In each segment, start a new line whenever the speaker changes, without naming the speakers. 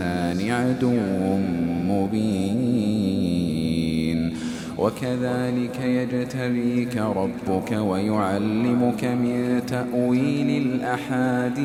عدو مبين. وكذلك يجتبيك ربك ويعلمك من تأويل الأحاديث.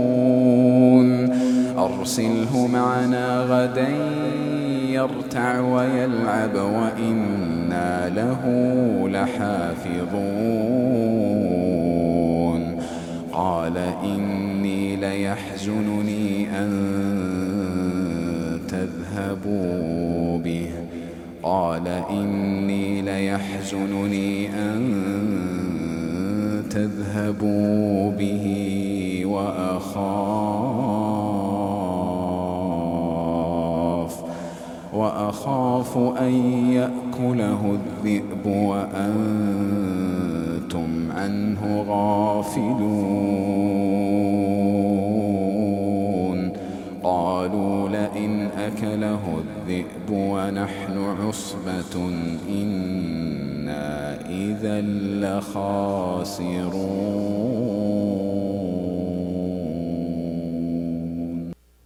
أرسله معنا غدا يرتع ويلعب وإنا له لحافظون. قال إني ليحزنني أن تذهبوا به. قال إني ليحزنني أن تذهبوا به وأخاف وأخاف أن يأكله الذئب وأنتم عنه غافلون. قالوا لئن أكله الذئب ونحن عصبة إنا إذا لخاسرون.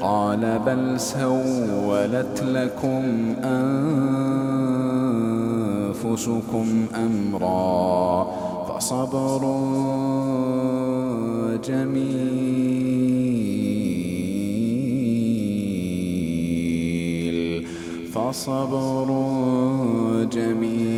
قال بل سولت لكم أنفسكم أمرا فصبر جميل فصبر جميل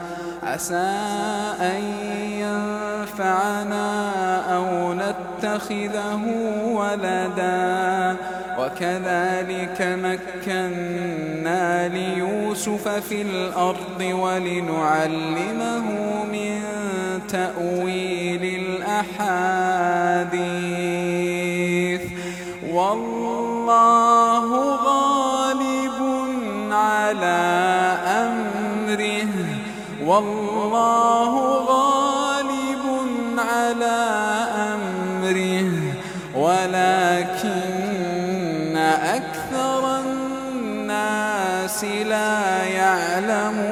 عسى أن ينفعنا أو نتخذه ولدا. وكذلك مكنا ليوسف في الأرض ولنعلمه من تأويل الأحاديث. والله والله غالب على أمره ولكن أكثر الناس لا يعلمون.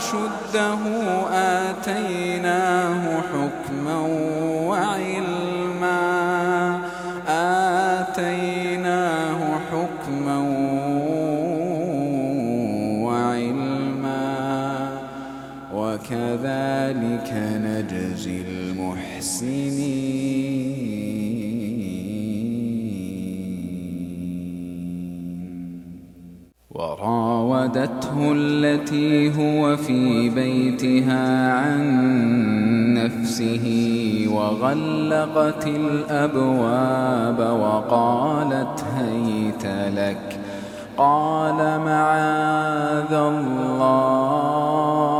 أشده آتيناه حكما وراودته التي هو في بيتها عن نفسه وغلقت الأبواب وقالت هيت لك. قال معاذ الله.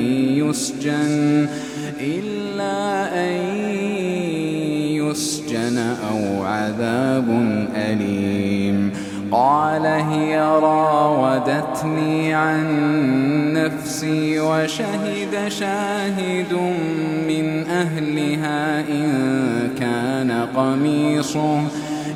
يسجن إلا أن يسجن أو عذاب أليم. قال هي راودتني عن نفسي وشهد شاهد من أهلها إن كان قميصه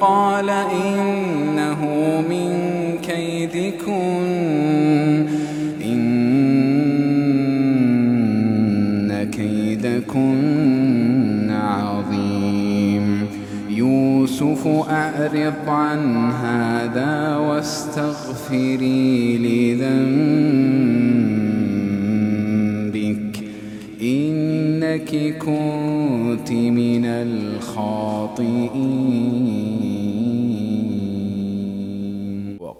قال إنه من كيدكن إن كيدكن عظيم. يوسف أعرض عن هذا واستغفري لذنبك. إنك كنت من الخاطئين.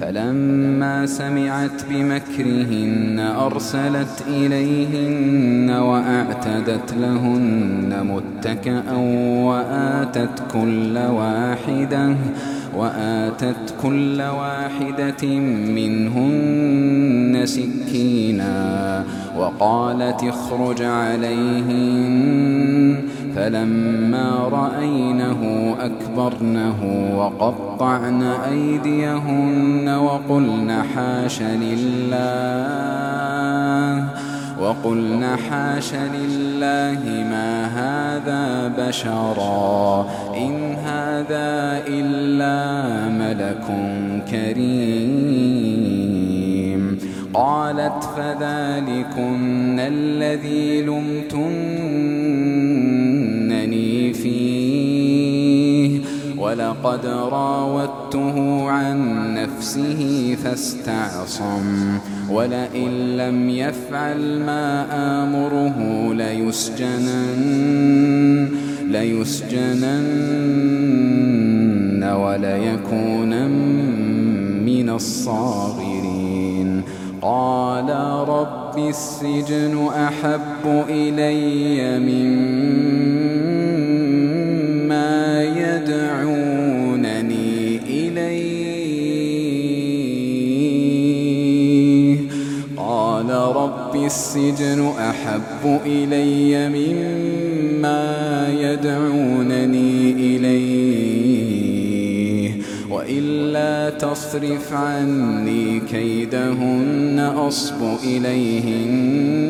فلما سمعت بمكرهن أرسلت إليهن وأعتدت لهن متكأ وآتت كل واحدة وآتت كل واحدة منهن سكينا وقالت اخرج عليهن فلما رأينه أكبرنه وقطعن أيديهن وقلن حاش لله وقلن حاش لله ما هذا بشرا إن هذا إلا ملك كريم. قالت فذلكن الذي لمتنني ولقد راودته عن نفسه فاستعصم ولئن لم يفعل ما آمره ليسجنن ليسجنن وليكونن من الصاغرين. قال رب السجن أحب إلي مما السجن أحب إلي مما يدعونني إليه وإلا تصرف عني كيدهن أصب إليهن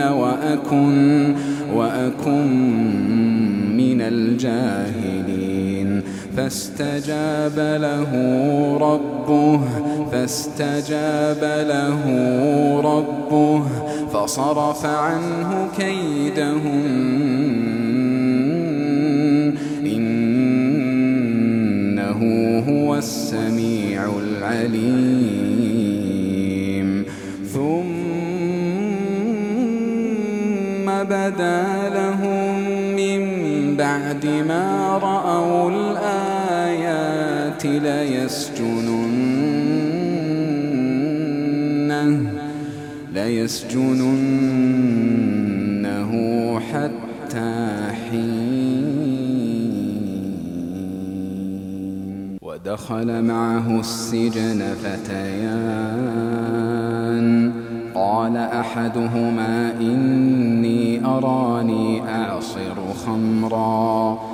وأكن وأكن من الجاهلين. فاستجاب له ربه فاستجاب له ربه فصرف عنه كيدهن إنه هو السميع العليم. ثم بدا لهم من بعد ما رأوا ليسجننه ليسجننه حتى حين. ودخل معه السجن فتيان. قال أحدهما إني أراني اعصر خمرا.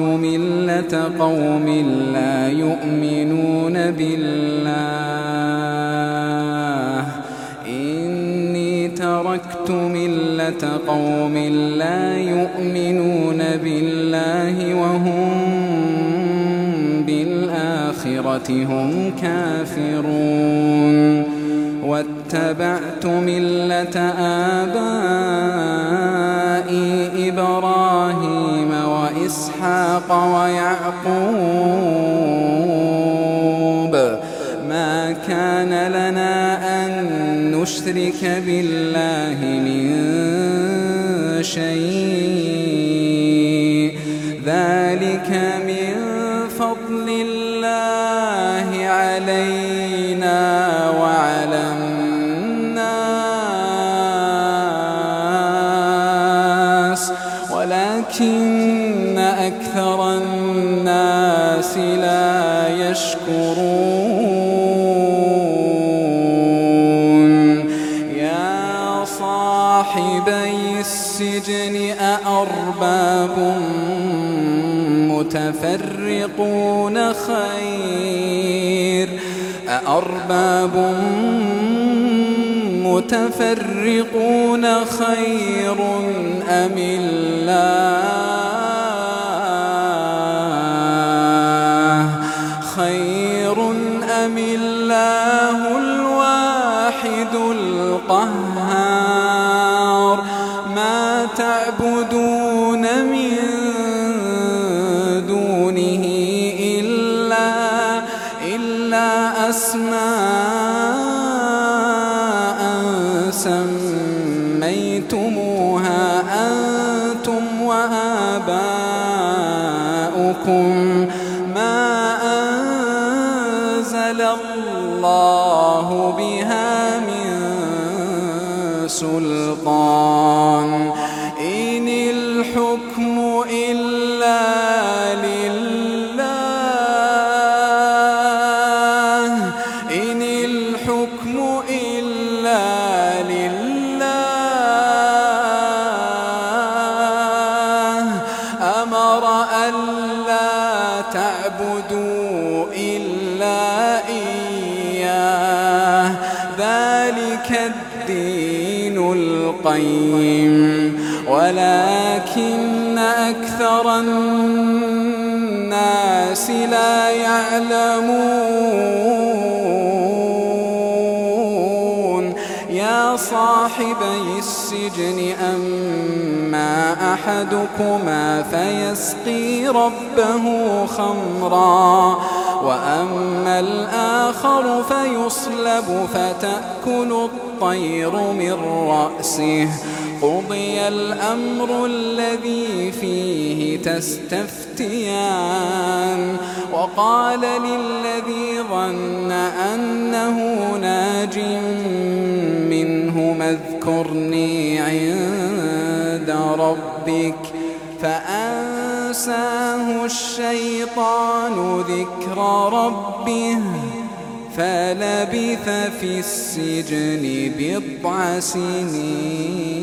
ملة قوم لا يؤمنون بالله إني تركت ملة قوم لا يؤمنون بالله وهم بالآخرة هم كافرون واتبعت ملة آبائي إبراهيم وإسحاق ويعقوب ما كان لنا أن نشرك بالله من يشكرون. يا صاحبي السجن أأرباب متفرقون خير؟ أأرباب متفرقون خير أم الله؟ تعبدوا إلا إياه. ذلك الدين القيم. ولكن أكثر الناس لا يعلمون. يا صاحبي السجن أما أحدكما فيسقي ربه خمرا. وأما الآخر فيصلب فتأكل الطير من رأسه. قضي الأمر الذي فيه تستفتيان. وقال للذي ظن أنه ناج اذكرني عند ربك فأنساه الشيطان ذكر ربه فلبث في السجن بضع سنين.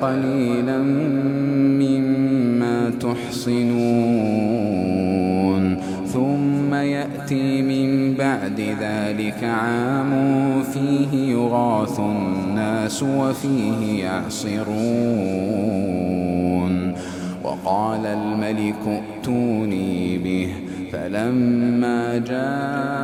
قليلا مما تحصنون. ثم يأتي من بعد ذلك عام فيه يغاث الناس وفيه يعصرون. وقال الملك ائتوني به فلما جاءه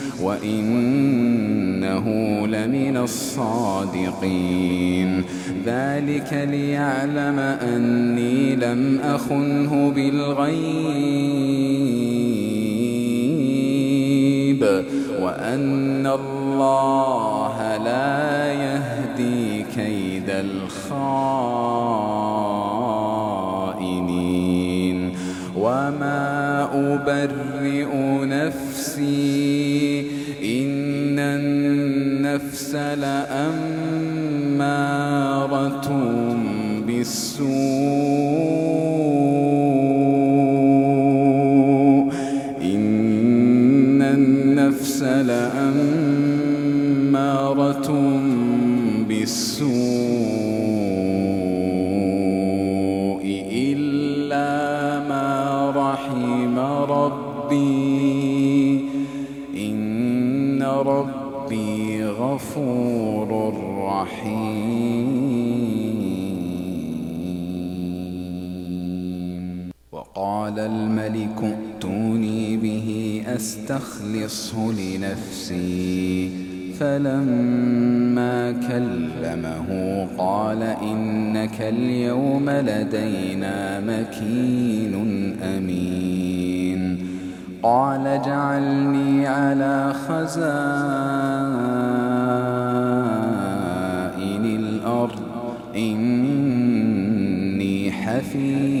وإنه لمن الصادقين. ذلك ليعلم أني لم أخنه بالغيب وأن الله لا يهدي كيد الخائنين. وما أبرئ نفسي بالسوء إن النفس لأمارة بالسوء إلا ما رحم ربي. إن ربي غفور رحيم. أستخلصه لنفسي. فلما كلمه قال إنك اليوم لدينا مكين أمين. قال اجعلني على خزائن الأرض. إني حفيظ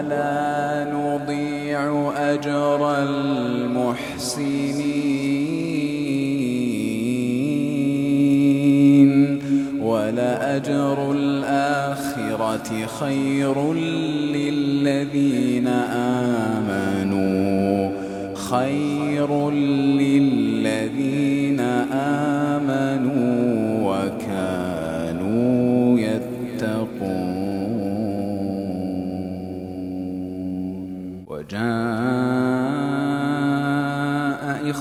ولا نضيع أجر المحسنين ولأجر الآخرة خير للذين آمنوا خير للذين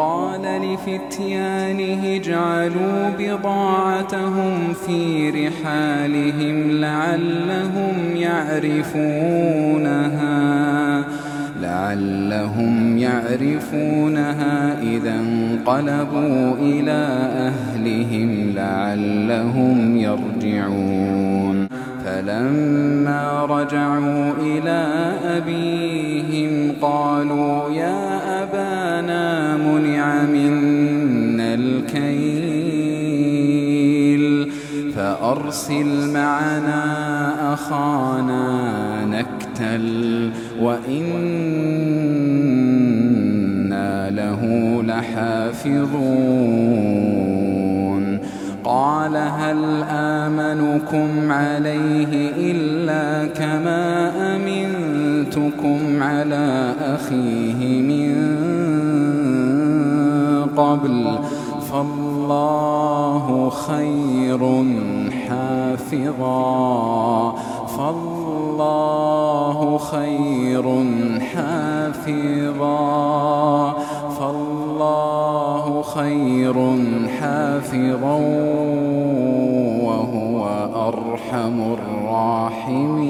وقال لفتيانه اجعلوا بضاعتهم في رحالهم لعلهم يعرفونها لعلهم يعرفونها إذا انقلبوا إلى أهلهم لعلهم يرجعون. فلما رجعوا إلى أبيهم قالوا يا منا الكيل فأرسل معنا أخانا نكتل وإنا له لحافظون قال هل آمنكم عليه إلا كما أمنتكم على أخيه من قبل فالله خير حافظا فالله خير حافظا فالله خير حافظا وهو أرحم الراحمين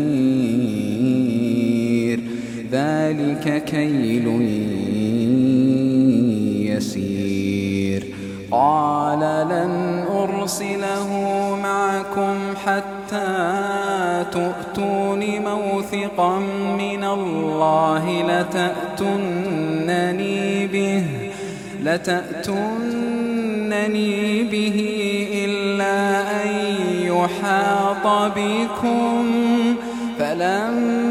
ذلك كيل يسير. قال لن أرسله معكم حتى تؤتون موثقا من الله لتأتنني به لتأتنني به إلا أن يحاط بكم. فلما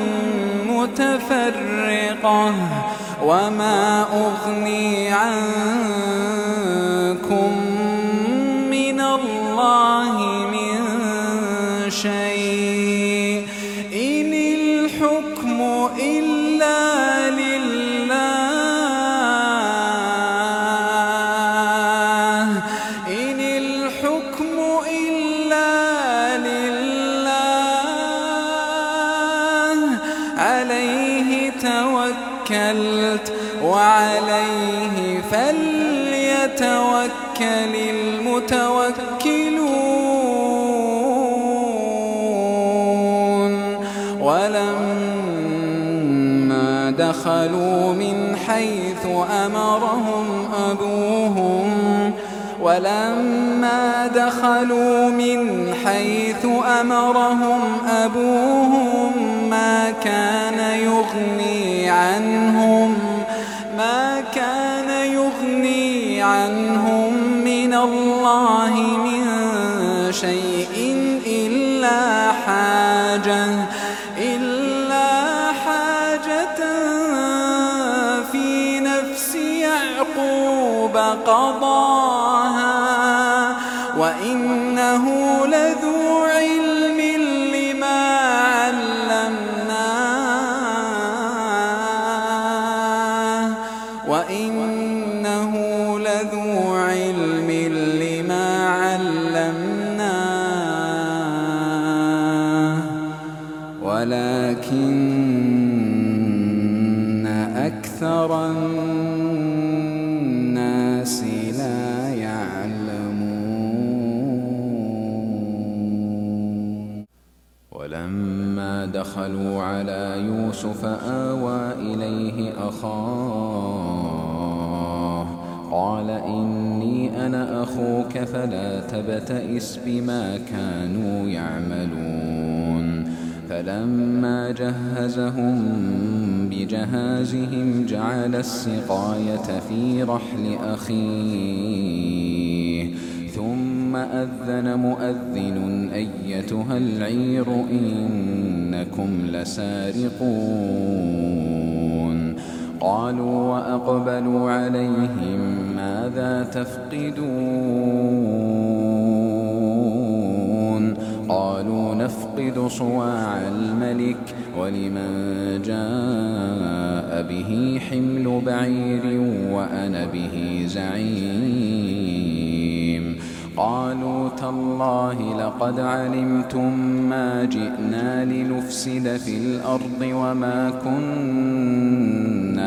متفرقة وما أغني عنكم. فليتوكل المتوكلون. ولما دخلوا من حيث أمرهم أبوهم ولما دخلوا من حيث أمرهم أبوهم ما كان يغني الله فلا تبتئس بما كانوا يعملون. فلما جهزهم بجهازهم جعل السقاية في رحل أخيه. ثم أذن مؤذن أيتها العير إنكم لسارقون. قالوا وأقبلوا عليهم ماذا تفقدون؟ قالوا نفقد صواع الملك ولمن جاء به حمل بعير وأنا به زعيم. قالوا تالله لقد علمتم ما جئنا لنفسد في الأرض وما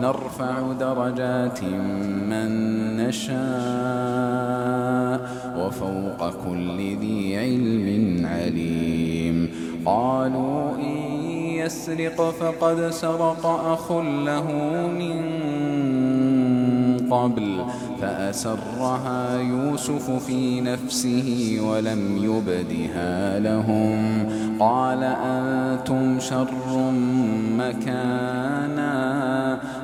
نرفع درجات من نشاء وفوق كل ذي علم عليم. قالوا إن يسرق فقد سرق أخ له من قبل فأسرها يوسف في نفسه ولم يبدها لهم. قال أنتم شر مكانا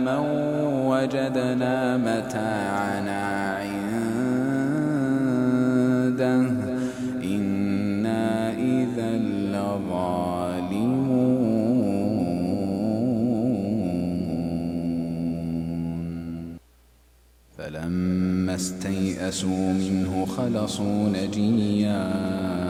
من وجدنا متاعنا عنده. إنا إذا لظالمون. فلما استيئسوا منه خلصوا نجيا.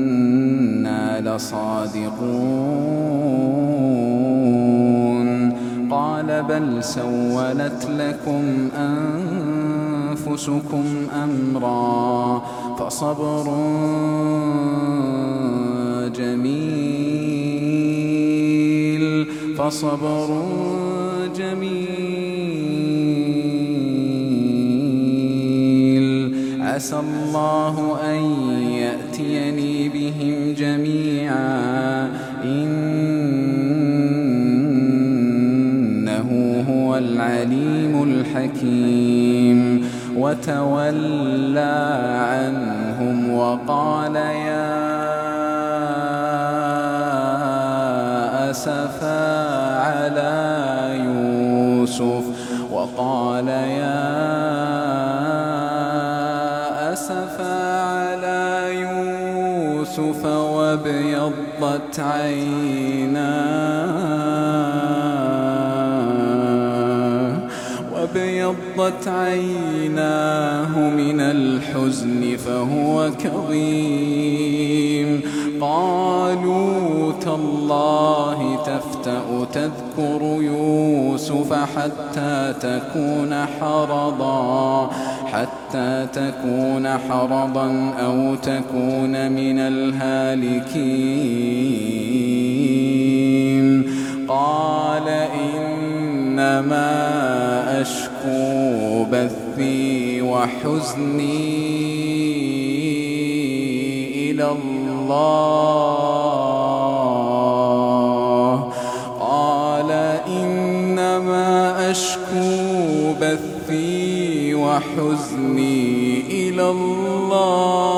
لصادقون. قال بل سولت لكم أنفسكم أمرا فصبر جميل فصبر جميل عسى الله أن يأتيني بهم جميعا. إنه هو العليم الحكيم. وتولى عنهم وقال يا أسفا على يوسف. وقال يا يوسف وابيضت عيناه وابيضت عيناه من الحزن فهو كظيم. قالوا تالله تفتأ تذكر يوسف حتى تكون حرضا. حتى تكون حرضا أو تكون من الهالكين. قال إنما أشكو بثي وحزني إلى الله. قال إنما أشكو وحزني إلى الله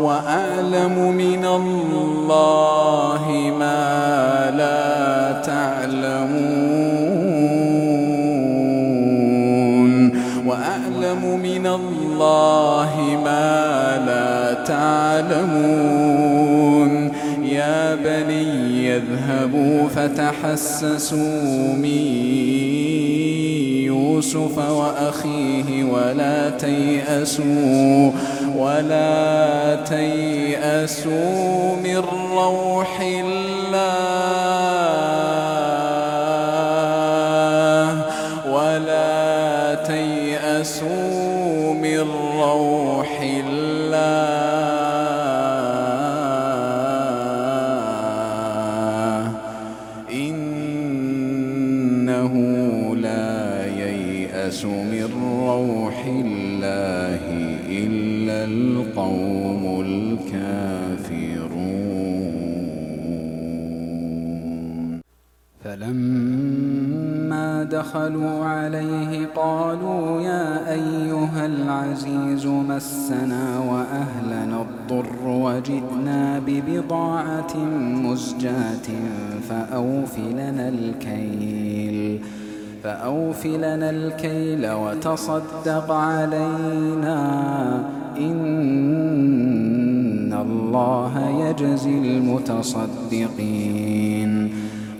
وأعلم من الله ما لا تعلمون وأعلم من الله ما لا تعلمون يذهبوا فتحسسوا من يوسف وأخيه ولا تيأسوا ولا تيأسوا من روح دخلوا عليه قالوا يا أيها العزيز مسنا وأهلنا الضر وجئنا ببضاعة مزجاة فأوف لنا الكيل فأوف لنا الكيل وتصدق علينا إن الله يجزي المتصدقين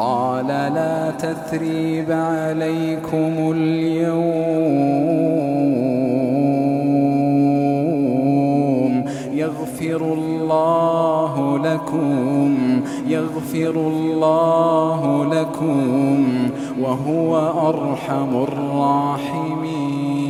قال لا تثريب عليكم اليوم. يغفر الله لكم يغفر الله لكم وهو أرحم الراحمين.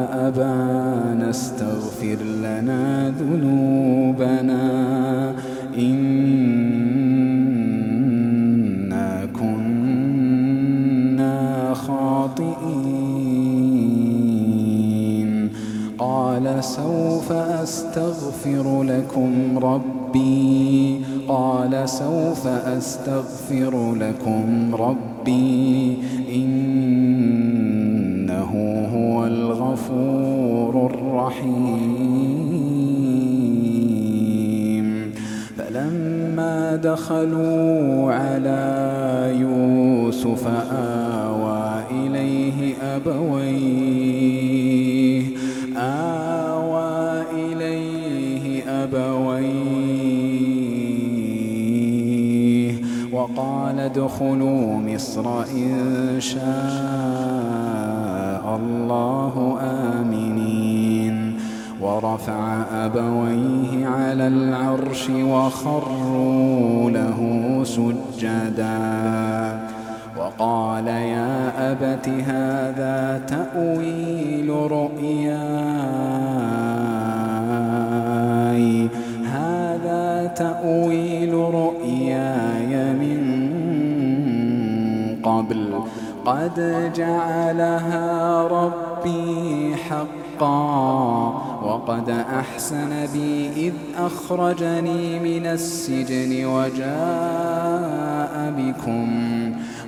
أبانا استغفر لنا ذنوبنا. إنا كنا خاطئين. قال سوف أستغفر لكم ربي. قال سوف أستغفر لكم ربي. إنه الرحيم. فلما دخلوا على يوسف آوى إليه أبويه. آوى إليه أبويه. وقال ادخلوا مصر إن شاء الله آمنين. ورفع أبويه على العرش وخروا له سجدا. وقال يا أبت هذا تأويل رؤياي. هذا تأويل رؤياي من قبل. قد جعلها ربي حقا. وقد أحسن بي إذ أخرجني من السجن وجاء بكم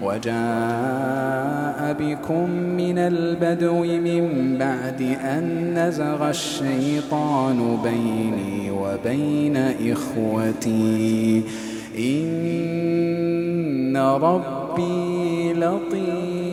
وجاء بكم من البدو من بعد أن نزغ الشيطان بيني وبين إخوتي. إن ربي لطيف.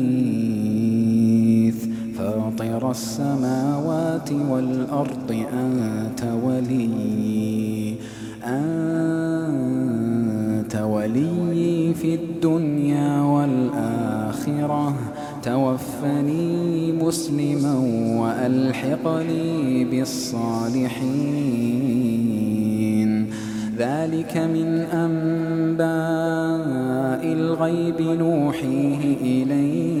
فاطر السماوات والأرض أنت ولي أنت ولي في الدنيا والآخرة. توفني مسلما وألحقني بالصالحين. ذلك من أنباء الغيب نوحيه إليك.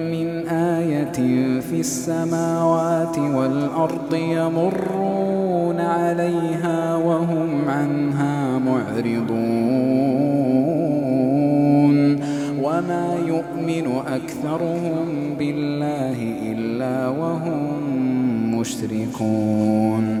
في السماوات والأرض يمرون عليها وهم عنها معرضون. وما يؤمن أكثرهم بالله إلا وهم مشركون.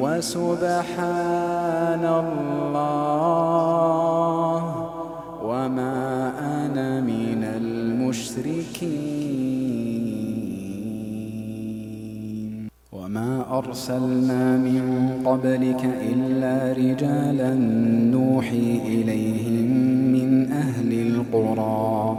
وسبحان الله وما أنا من المشركين. وما أرسلنا من قبلك إلا رجالا نوحي إليهم من أهل القرى.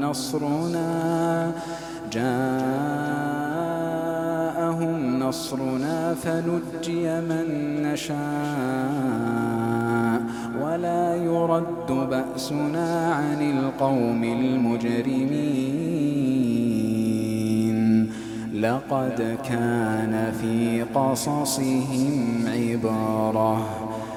نصرنا جاءهم نصرنا فنجي من نشاء. ولا يرد بأسنا عن القوم المجرمين. لقد كان في قصصهم عبارة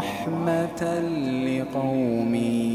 رحمه لقومي